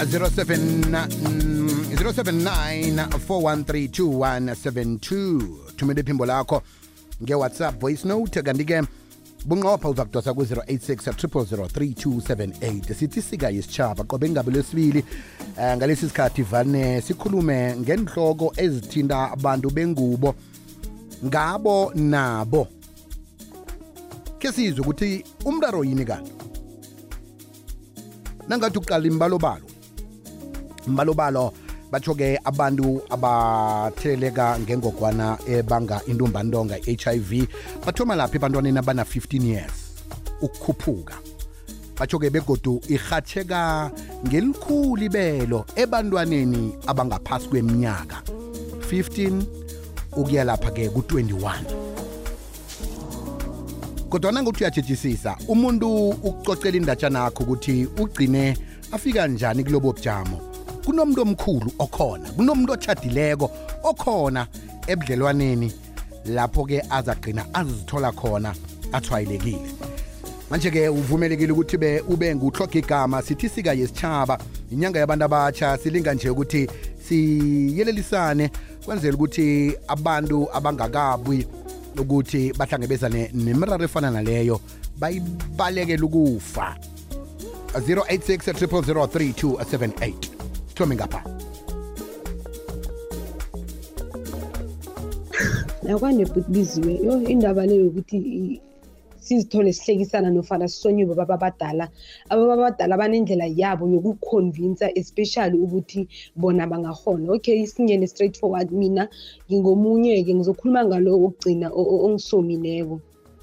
079 thumela iphimbo lakho nge-whatsapp voice note kanti-ke bunqopha uza kudosa ku-086 3278 sithi sika yisitshaba qobe ngabe lesibili um ngalesi sikhathi vane sikhulume ngenhloko ezithinta abantu bengubo ngabo nabo. Ke sizwe ukuthi umraro yini kanti nangathi uqala imbalobalo imbalobalo batsho-ke abantu abatheleleka ngengogwana ebanga intumbantonga i-hiv bathoma laphi ebantwaneni abana-15 years ukukhuphuka. Batsho-ke begodu irhatsheka ngelikhulu ibelo ebantwaneni abangaphasi kweminyaka 15 ukuya lapha-ke ku-21 kodwana ngokuthi uyatshetshisisa umuntu ukucocela indatshana akho ukuthi ugcine afika njani kulobo bujamo kunomuntu omkhulu okhona kunomuntu otshadileko okhona ebudlelwaneni lapho-ke azagcina azithola khona athwayelekile manje-ke uvumelekile ukuthi be ube nguhloga igama sithi sika yesitshaba inyanga yabantu abatsha silinga nje ukuthi siyelelisane kwenzela ukuthi abantu abangakabi ukuthi bahlangabezane nemiraro efana naleyo bayibalekele ukufa. 086 3278 sithome ngapha akwane biziwe. Yo indaba leyo yokuthi i- sizithole sihlekisana nofana sisonyiwe baba abadala. Ababa abadala banendlela yabo yokukhonvinsa especially ukuthi bona bangahona okay singene straight forward mina ngingomunye-ke ngizokhuluma ngalo wokugcina o- o- ongisomileko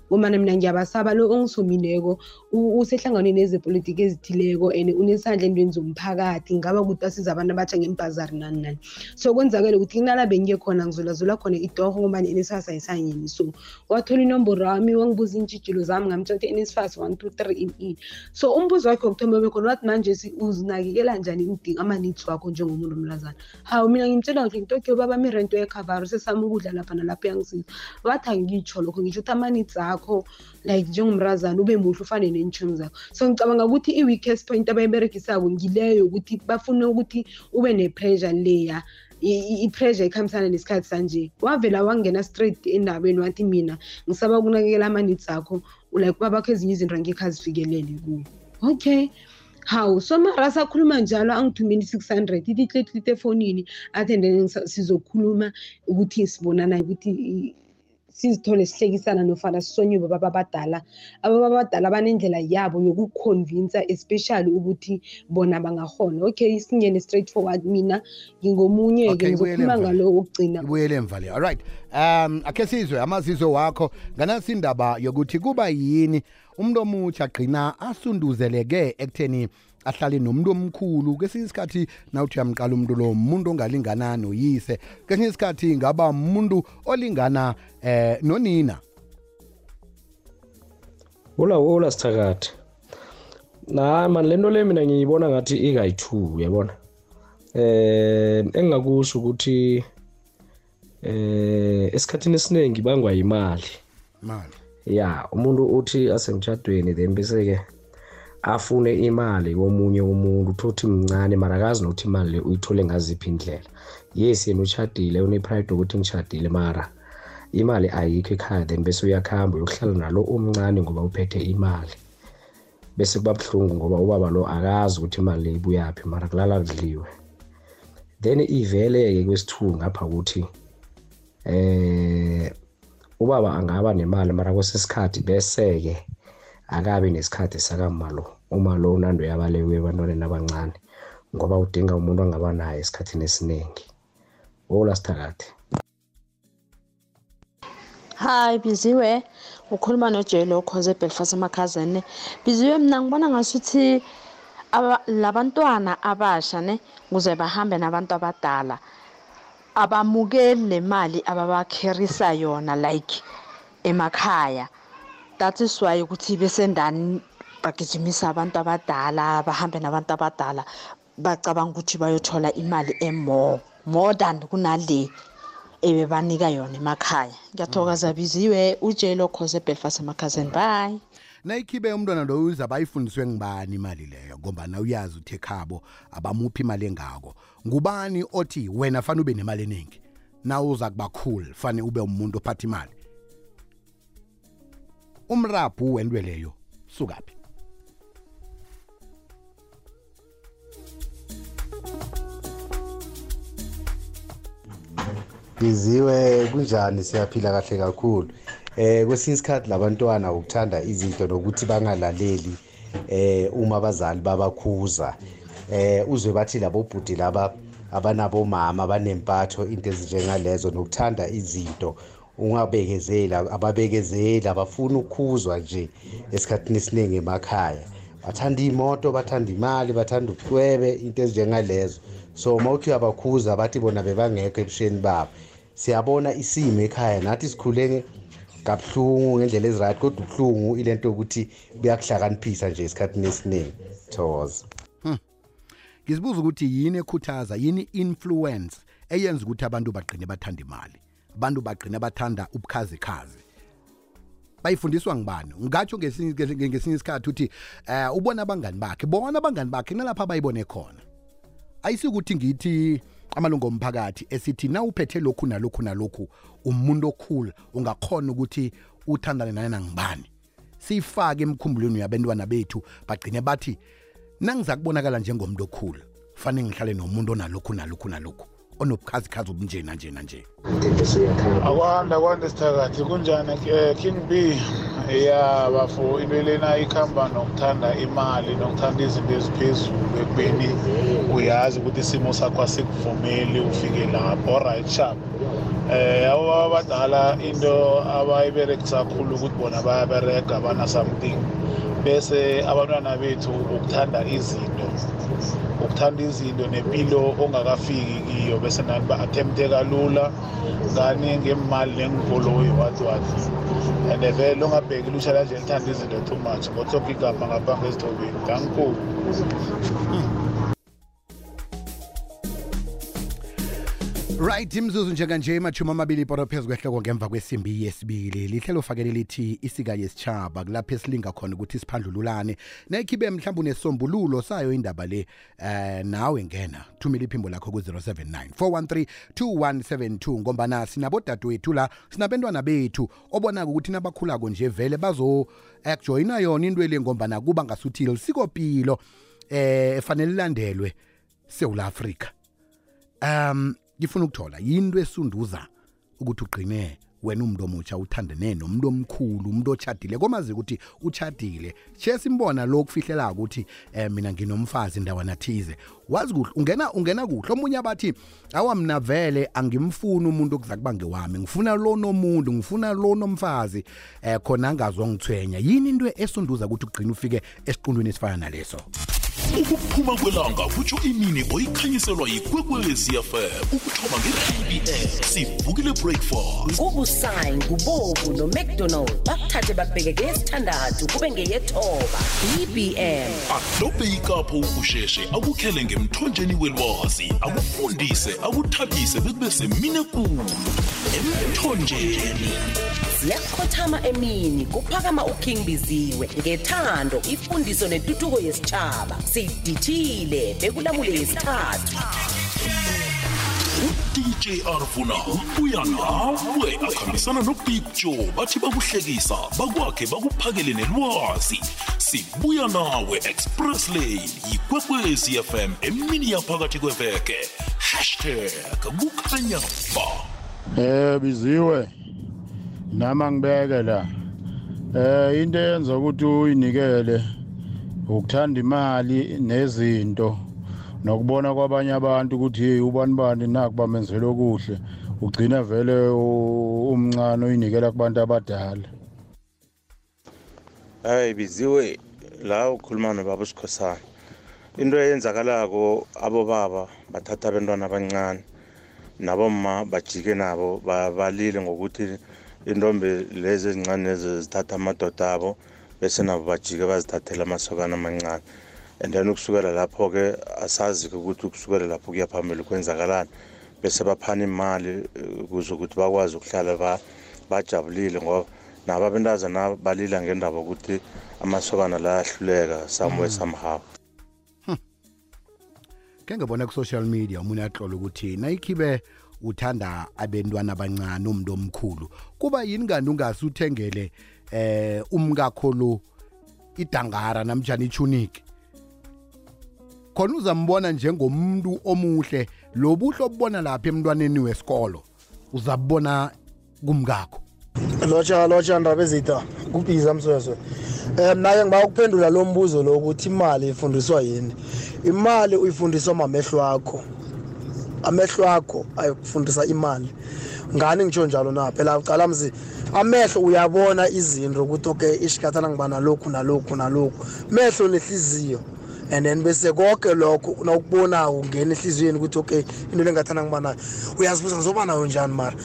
ngomana mina ngiyabasaba lo ongisomileko u- usehlanganweni ezepolitiki ezithileko and unesandla entweni zomphakathi ngaba ukuthi asiza abantu abatsha ngembhazari nani nani. So kwenzakele ukuthi kunala bengiye khona ngizulazula khona itorho ngoba i-nsfas ayisanyeni so wathola inomboro wami wangibuza iintshijilo zami ngamtshela ukuthi i-nsfas one two three in in so umbuzo wakhe wokuthoma bekhona wathi manje uzinakekela njani ama-needs wakho njengomuntu omlazana hawu mina ngimtshela ngithi ngitokyo baba mirento yekhavaru sesami ukudla lapha nalapha yangisiza wathi angitsho lokho ngisho ukuthi ama-needs akho like njengomrazana ube muhle ufane nentshomi zakho. So ngicabanga ukuthi i-weakest point abayiberegisako ngileyo ukuthi bafune ukuthi ube ne-pressure leya i- i- i-pressure ikhambisana nesikhathi sanje. Wavela wangena straight endabeni wathi mina ngisaba ukunakekela ama-needs akho like babakho ezinye izinto angekho azifikelele kuwo okay. Hawu so mara asakhuluma njalo angithumeli i-six hundred ithi tlitlit efonini athi and then ngisa- sizokhuluma ukuthi sibonana ukuthi i- sizithole sihlekisana nofana sisonyiwe baba abadala. Ababa abadala banendlela yabo yokukhonvinsa especially ukuthi bona bangahona okay singene straight forward mina ngingomunye-ke Okay, ibuyele ngizokhuluma emva. ngalo wokugcina ibuyele emva le. Alright um akhe sizwe amazizo wakho. Nganasi indaba yokuthi kuba yini umuntu omutsha agqina asunduzeleke ekutheni ahlale nomuntu omkhulu. Kwesinye isikhathi nawuthi uyamqala umuntu lo umuntu ongalingana noyise. Kwesinye isikhathi ngaba umuntu olingana eh nonina. Ula ula sithakathi. Na mani lento le mina ngiyibona ngathi ikayi-two uyabona? Eh engingakusho ukuthi eh esikhathini esiningi bangwa yimali. Mali ya umuntu uthi asemtshadweni then bese-ke afune imali komunye umuntu uthothi mncane mara akazi nokuthi imali le uyithole ngaziphi indlela. Yes yena utshadile une-pride ukuthi ngishadile mara imali ayikho ekhaya then bese uyakuhamba uyokuhlala nalo omncane ngoba uphethe imali. Bese kuba buhlungu ngoba ubaba lo akazi ukuthi imali le ibuyaphi mara kulala kudliwe. Then ivele-ke kwesithu ngapha ukuthi eh ubaba angaba nemali mara kwesesikhathi bese-ke akabi nesikhathi sakamalo uma lo unando yabalewe ebantwaneni abancane ngoba udinga umuntu angaba naye esikhathini esiningi. Ola sithakathi Hi Biziwe. Ukhuluma noJelo Khoze Belfast emakhazene Biziwe mina ngibona ngasuthi aba- labantwana abasha ne kuze bahambe nabantu abadala abamukeli le mali ababakherisa yona like emakhaya. That is why ukuthi besendani bagijimisa abantu abadala bahambe nabantu abadala bacabanga ukuthi bayothola imali emore more than kunale ebebanika yona emakhaya. Ngiyathokoza biziwe ujelo khoze belfast emakhazeni. Bye. Nayikhibe umntwana loyo uza bayifundiswe ngibani imali leyo? Ngoba uyazi uthi ekhabo abamuphi imali engako. Ngubani othi wena fanele ube nemali eningi na uza kuba cool fanele ube umuntu ophatha imali? Umrabhu wentwe leyo sukaphi? Biziwe kunjani? Siyaphila kahle kakhulu. Eh kwesinye isikhathi labantwana ukuthanda izinto nokuthi bangalaleli eh uma abazali babakhuza. Eh uzwe bathi labo bhudi laba abanabo mama abanempatho into ezinjengalezo nokuthanda izinto ungabekezela ababekezeli abafuna ukukhuzwa nje esikhathini esiningi emakhaya. Bathanda imoto bathanda imali bathanda ubucwebe into ezinjengalezo. So uma uthi uyabakhuza bathi bona bebangekho ebusheni babo. Siyabona isimo ekhaya nathi sikhule kabuhlungu ngendlela eziright kodwa ubuhlungu ilento yokuthi buyakuhlakaniphisa nje esikhathini esiningi. Thokoza. Ngizibuza ukuthi yini ekhuthaza yini influence eyenza ukuthi abantu bagcine bathanda imali? Abantu bagcine bathanda ubukhazikhazi. Bayifundiswa ngibani? Ngatsho ngesinye ngesinye isikhathi uthi eh ubona abangani bakhe. Bona abangani bakhe nalapha bayibone khona. Ayisikuthi ngithi amalungu omphakathi esithi na uphethe lokhu nalokhu nalokhu umuntu okhulu ungakhona ukuthi uthandane naye nangibani siyifake emkhumbulweni yabantwana bethu bagcine bathi nangiza kubonakala njengomuntu okhulu fanele ngihlale nomuntu onalokhu nalokhu nalokhu. Onobukhazikhazi obunjena njena nje akwanda akwanda sithakathi kunjani Eh, king b? Ya bafo ibelena ikhamba nokuthanda imali nokuthanda izinto eziphezulu ekubeni uyazi ukuthi isimo sakho asikuvumeli ufike lapho. Alright sharp eh abo abadala into abayiberekisa kakhulu ukuthi bona bayabereka bana something. Bese abantwana bethu ukuthanda izinto. Ukuthanda izinto nempilo ongakafiki kiyo bese nani ba-attempte kalula. Ngani ngemali nengikoloyi wathi wathi and vele ungabheki ilusha lanje lithanda izinto too much. Ngothoka igama ngaphambi ezithobeni dankulu right imzuzu njenganje emashumi amabili iporo phezu kwehloko ngemva kwesimbi yesibili. Lihlelo fakele lithi isika yesitshaba. Kulapho esilinga khona ukuthi siphandlululane. Nekhibe mhlawumbe unesombululo sayo indaba le eh nawe ngena. Thumela iphimbo lakho ku-079 413 2172 ngombana sinabodadewethu la sinabentwana bethu obonako ukuthi nabakhulako nje vele bazo-joyina yona into le ngombana kuba ngasuthi lisikopilo eh efanele ilandelwe sewula afrika um ngifuna ukuthola yinto esunduza ukuthi ugqine wena umuntu omutsha uthandene nomuntu omkhulu umuntu ochadile komazi ukuthi uchadile she simbona lo kufihlelako ukuthi eh mina nginomfazi ndawana thize. Wazi kuhle ungena ungena kuhle. Omunye abathi awa mina vele angimfuni umuntu okuza kuba ngewami. Ngifuna lo nomuntu ngifuna lo nomfazi. Eh khona angazongithwenya yini into esunduza ukuthi ugqine ufike esiqundweni esifana naleso? Ukuphuma kwelanga kutsho imini oyikhanyiselwa yikwekwezi fm ukuthoma nge-pbs sivukile breakfast. Ngubusayi ngubobu nomacdonald bakuthathe bakubheke keyesithandathu kube ngeyethoba. Bbm adobhe ikapho ukusheshe akukhele ngemthonjeni welwazi akufundise akuthabise bekube semine kulu emthonjeni. Ziyakhothama emini kuphakama uking biziwe ngethando ifundiso nentuthuko yesitshaba sidithile bekulamule yesithathu udj arvuna ubuya nawe. Akhambisana nobig joe bathi bakuhlekisa bakwakhe bakuphakele nelwazi. Sibuya nawe express lane yikwekwezi fm emini yaphakathi kweveke. Hashtag kukhanya ba. Eh biziwe. Nama ngibeke la. Eh into eyenza ukuthi uyinikele ukuthanda imali nezinto nokubona kwabanye abantu ukuthi hey ubani bani naku bamenzele okuhle ugcina vele umncane uyinikela kubantu abadala. Hayi biziwe la ukhuluma nobaba usikhosana into eyenzakalako abobaba bathatha abantwana abancane naboma bajike nabo ba- balile ngokuthi intombi lezi ezincane lezi zithatha amadoda abo bese nabo bajike bazithathela amasokana amancane. And then ukusukela lapho-ke asazi-ke ukuthi ukusukela lapho kuya phambili kwenzakalani. Bese baphana imali eh, ukuze ukuthi bakwazi ukuhlala ba- bajabulile ngoba nabo abentazana balila ngendaba ukuthi amasokana la ahluleka somewhere somehow. Ke ngibona ku-social media umuntu yaxola ukuthi nayikhibe uthanda abentwana abancane umuntu omkhulu kuba yini kanti ungase uthengele eh umkakho lo idangara namjani ituniki khona uzambona njengomuntu omuhle lo buhle obubona lapha emntwaneni wesikolo uzabubona kumkakho lotsha lotsha ndaba ezita kubhiza msweswe. Um naye ngiba ukuphendula lo mbuzo lo ukuthi imali ifundiswa yini? Imali uyifundiswa mamehlo akho. Amehlo akho ayokufundisa imali. Ngani ngitsho njalo na? Phela ucala mzi amehlo uyabona izinto ukuthi okay ishikathana ngiba nalokhu nalokhu nalokhu. Mehlo nehliziyo. And then bese konke lokho nawukubonayo ungena ehliziyweni ukuthi okay into lengathanda ngiba nayo uyazibuza ngizoba nayo njani mara?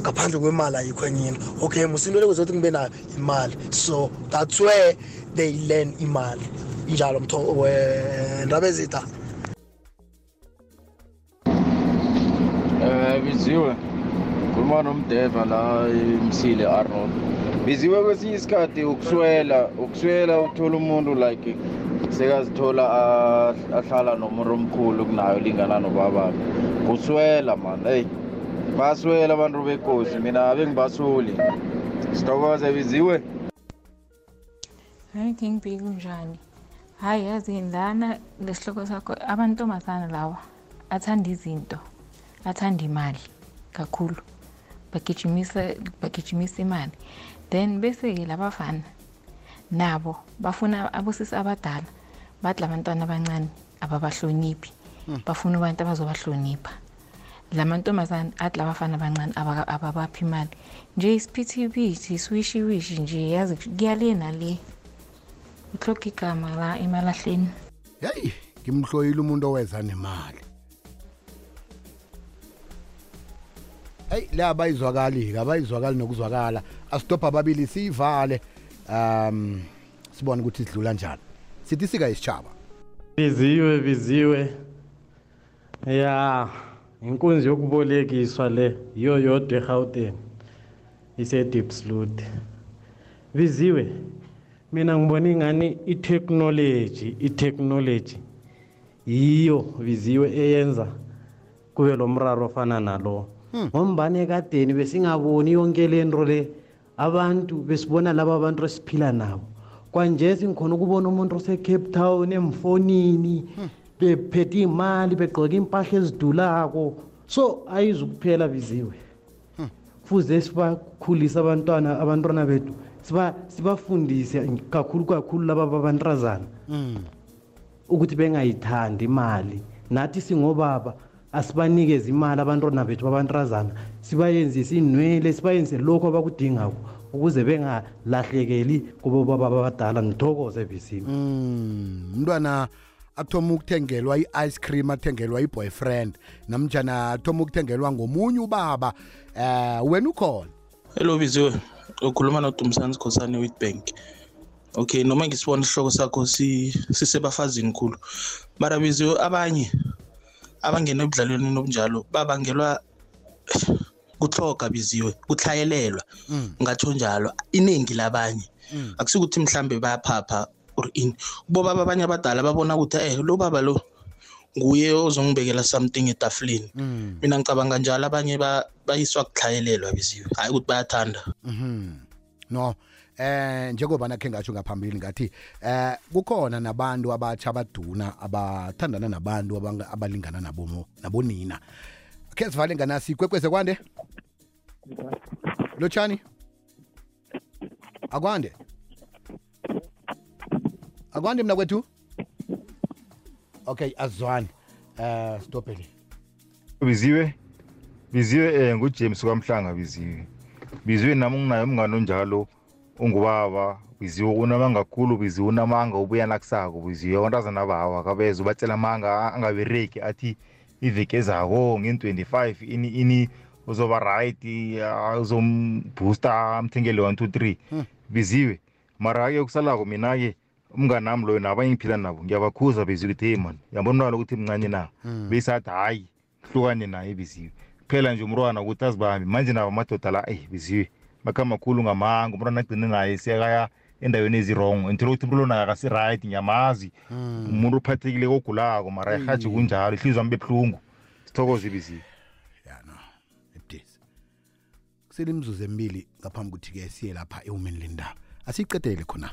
Ngaphandle kwemali ayikho enye into. Okay musinto lekuzothi ngibe nayo imali. So that's where they learn imali. Injalo ndaba ezitha Eh biziwe. Khuluma nomdeva la emsile Arnold. Biziwe kwesinye isikhathi ukuswela ukuswela uthola umuntu like sekazithola ah, ahlala nomuntu omkhulu kunayo lingana nobaba kuswela man hey. Baswela abantu bekosi mina bengibasoli sithokoze biziwe hayi king b kunjani hhayi yazi lana lesihloko sakho amantombazana lawa athanda izinto athanda imali kakhulu. Bagijimisa bagijimisa imali. Then bese-ke labafana nabo bafuna abosisi abadala bathi labantwana abancane ababahloniphi bafuna abantu abazobahlonipha. La mantombazane athi labafana abancane abaka- ababaphi imali. Nje isiphithiphithi iswishiwishi nje yazi kuyale nale uhlokha igama la emalahleni. Heyi ngimhloyile umuntu oweza nemali heyi le abayizwakali-ke abayizwakali nokuzwakala. Asitopha ababili siyivale. Um sibone ukuthi sidlula njani. Sithi sika isitshaba biziwe biziwe. Ya inkunzi yokubolekiswa le yiyo yodwa egauteng ise-dipsloot biziwe mina ngibona ingani i-technology i-technology yiyo biziwe eyenza kube lo mraro ofana nalo. Ngombani ekadeni besingaboni yonke le nto le abantu besibona laba abantu esiphila nabo. Kwanje singikhona ukubona umuntu ose-cape town emfonini bephethe imali begqoke impahla ezidulako. So ayizukuphela biziwe. Kufuze sibakhulise abantwana abantwana bethu siba sibafundise kakhulu kakhulu laba babantrazana ukuthi bengayithandi imali. Nathi singobaba asibanikeze imali abantwana bethu babantrazana. Sibayenzise inwele sibayenze lokhu abakudingako ukuze bengalahlekeli kubo baba abadala nithokoze bisiwe Mm, umntwana athoma ukuthengelwa i-ice cream athengelwa i-boyfriend. Namjana athoma ukuthengelwa ngomunye ubaba. Eh wena ukhona? Hello biziwe. Ukhuluma nodumisani sikhosane witbank okay noma ngisibona isihloko sakho si- sisebafazini khulu. Mara biziwe abanye abangena ebudlalweni nobunjalo babangelwa kuhloga biziwe kuhlayelelwa ngatsho njalo. Iningi labanye. Akusikuthi mhlambe bayaphapha or ini. Kubobaba abanye abadala babona ukuthi eh lo baba lo nguye ozongibekela something etafuleni. Mina ngicabanga njalo abanye ba- bayiswa kuhlayelelwa biziwe. Hayi ukuthi bayathanda. Mhm. no eh njengoba nakhe ngatsho ngaphambili ngathi eh kukhona nabantu abatsha abaduna abathandana nabantu abalingana nabo mo- nabonina khe sivale nganasi ikwekweze kwande? Lotshani akwande? Akwande mna kwethu? Okay azwani. Eh stopeli biziwe biziwe eh ngujames kwamhlanga biziwe. Biziwe nami nginayo umngane onjalo ungubaba biziwe unamanga kakhulu biziwe unamanga ubuya nakusako biziwe ontazana bawa kabeza ubatshela amanga angabereki athi iveke ezako ngen-25 ini ini uzoba right uzombooster amthengele 1 2 3 biziwe mara-ke kusalako mina-ke umnganami nami loyo nabanye ngiphila nabo ngiyabakhuza biziwe ukuthi hey man yabona umntwana ukuthi mncane na? Mm. besathi hayi hlukane naye biziwe. Kuphela nje umntwana ukuthi azibambi manje nabo amadoda la eyi biziwe bakhamba khulu ngamanga umntwana agcine naye sekaya endaweni ezi-wrong. Ngithola ukuthi umuntu lona akasi-right ngiyamazi. Umuntu ophathekile ogulako mara ehaji kunjalo ihliziyo wami bebuhlungu sithokoze biziwe kusele imzuzu emibili ngaphambi ukuthi-ke siye lapha ewumeni lendaba asiyiqedele khona.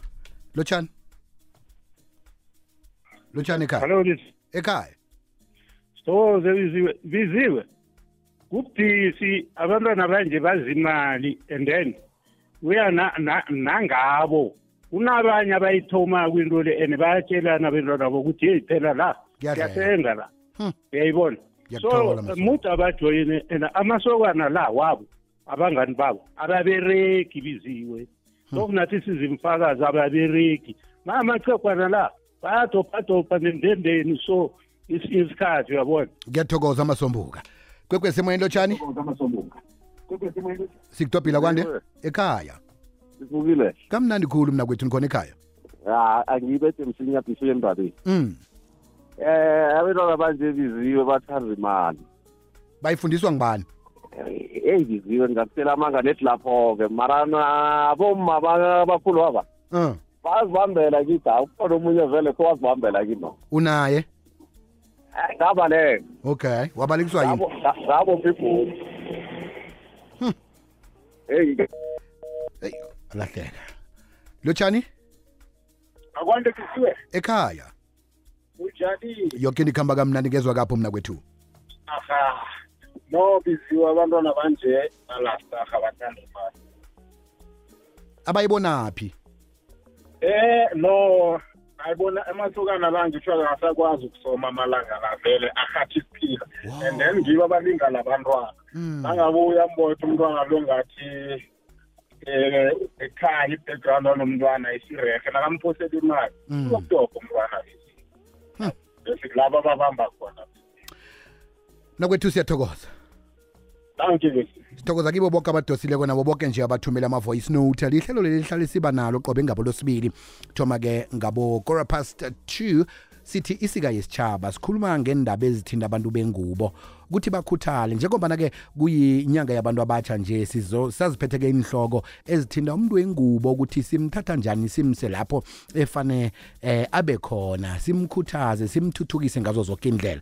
Lotshani? Lotshani ekhaya? Hello, ekhaya? Sithokoze biziwe biziwe. Kubudisi abantwana banje bazimali and then uya na- na- nangabo. Kunabanye abayithoma kwinto le and bayatshelana abentwana bo ukuthi heyi phela la siyasenga la. Uyayibona? So mude abajoyine and amasokana la wabo abangani babo ababereki biziwe. Sokunathi sizimfakazi ababereki mamachegwana la bayadobhadobha nendendeni so is- isikhathi uyabona. Ngiyathokoza amasombuka kwekwesimoyeni lotshani sikudobhila kwande? Ekhaya. Sivukile kamnandi khulu mna kwethu nikhona ekhaya. Ya angiyibethe msinya bhiswe endabeni mm. eh abantwana banje biziwe bathanda imali. Bayifundiswa ngibani eyi biziwe ngakutshela amanga nethi lapho-ke mara naboma bakhulu aba uh. bazibambela kita ukhona omunye vele sowazibambela kino. Unaye? Ngabaleka okay wabalekiswa yini? Ngabo people eyi alahleka lotshani? Akwande bisiwe ekhaya. Unjani yoke nikhamba kamnandi kezwa kapho mna kwethu. Aha. No biziwe abantwana banje. Balastarha bathanda imali. Abayibonaphi? Eh no. Ayibona amasokana la ngisho angasakwazi ukusoma amalanga la vele arhathi isiphila. And then ngibo abalinga labantwana nangabe uyambotha umntwana lo ngathi eh ekhaya i-background wanomntwana isirehe nakamphosela imali. Mm. uyokudobha umntwana bese kulabo ababamba khona. Nakwethu siyathokoza. Thank you sithokoza kibo bonke abadosileko nabo bonke nje abathumela ama-voice note. Lihlelo leli lihlale siba nalo qobe ngabo losibili thoma-ke ngabo kora past 2 sithi isika yesitshaba sikhuluma ngendaba ezithinta abantu bengubo. Ukuthi bakhuthale njengombana-ke kuyinyanga yabantu abatsha nje sizo saziphethe-ke inhloko ezithinta umuntu wengubo ukuthi simthatha njani simse lapho efane eh, abe khona simkhuthaze simthuthukise ngazo zonke indlela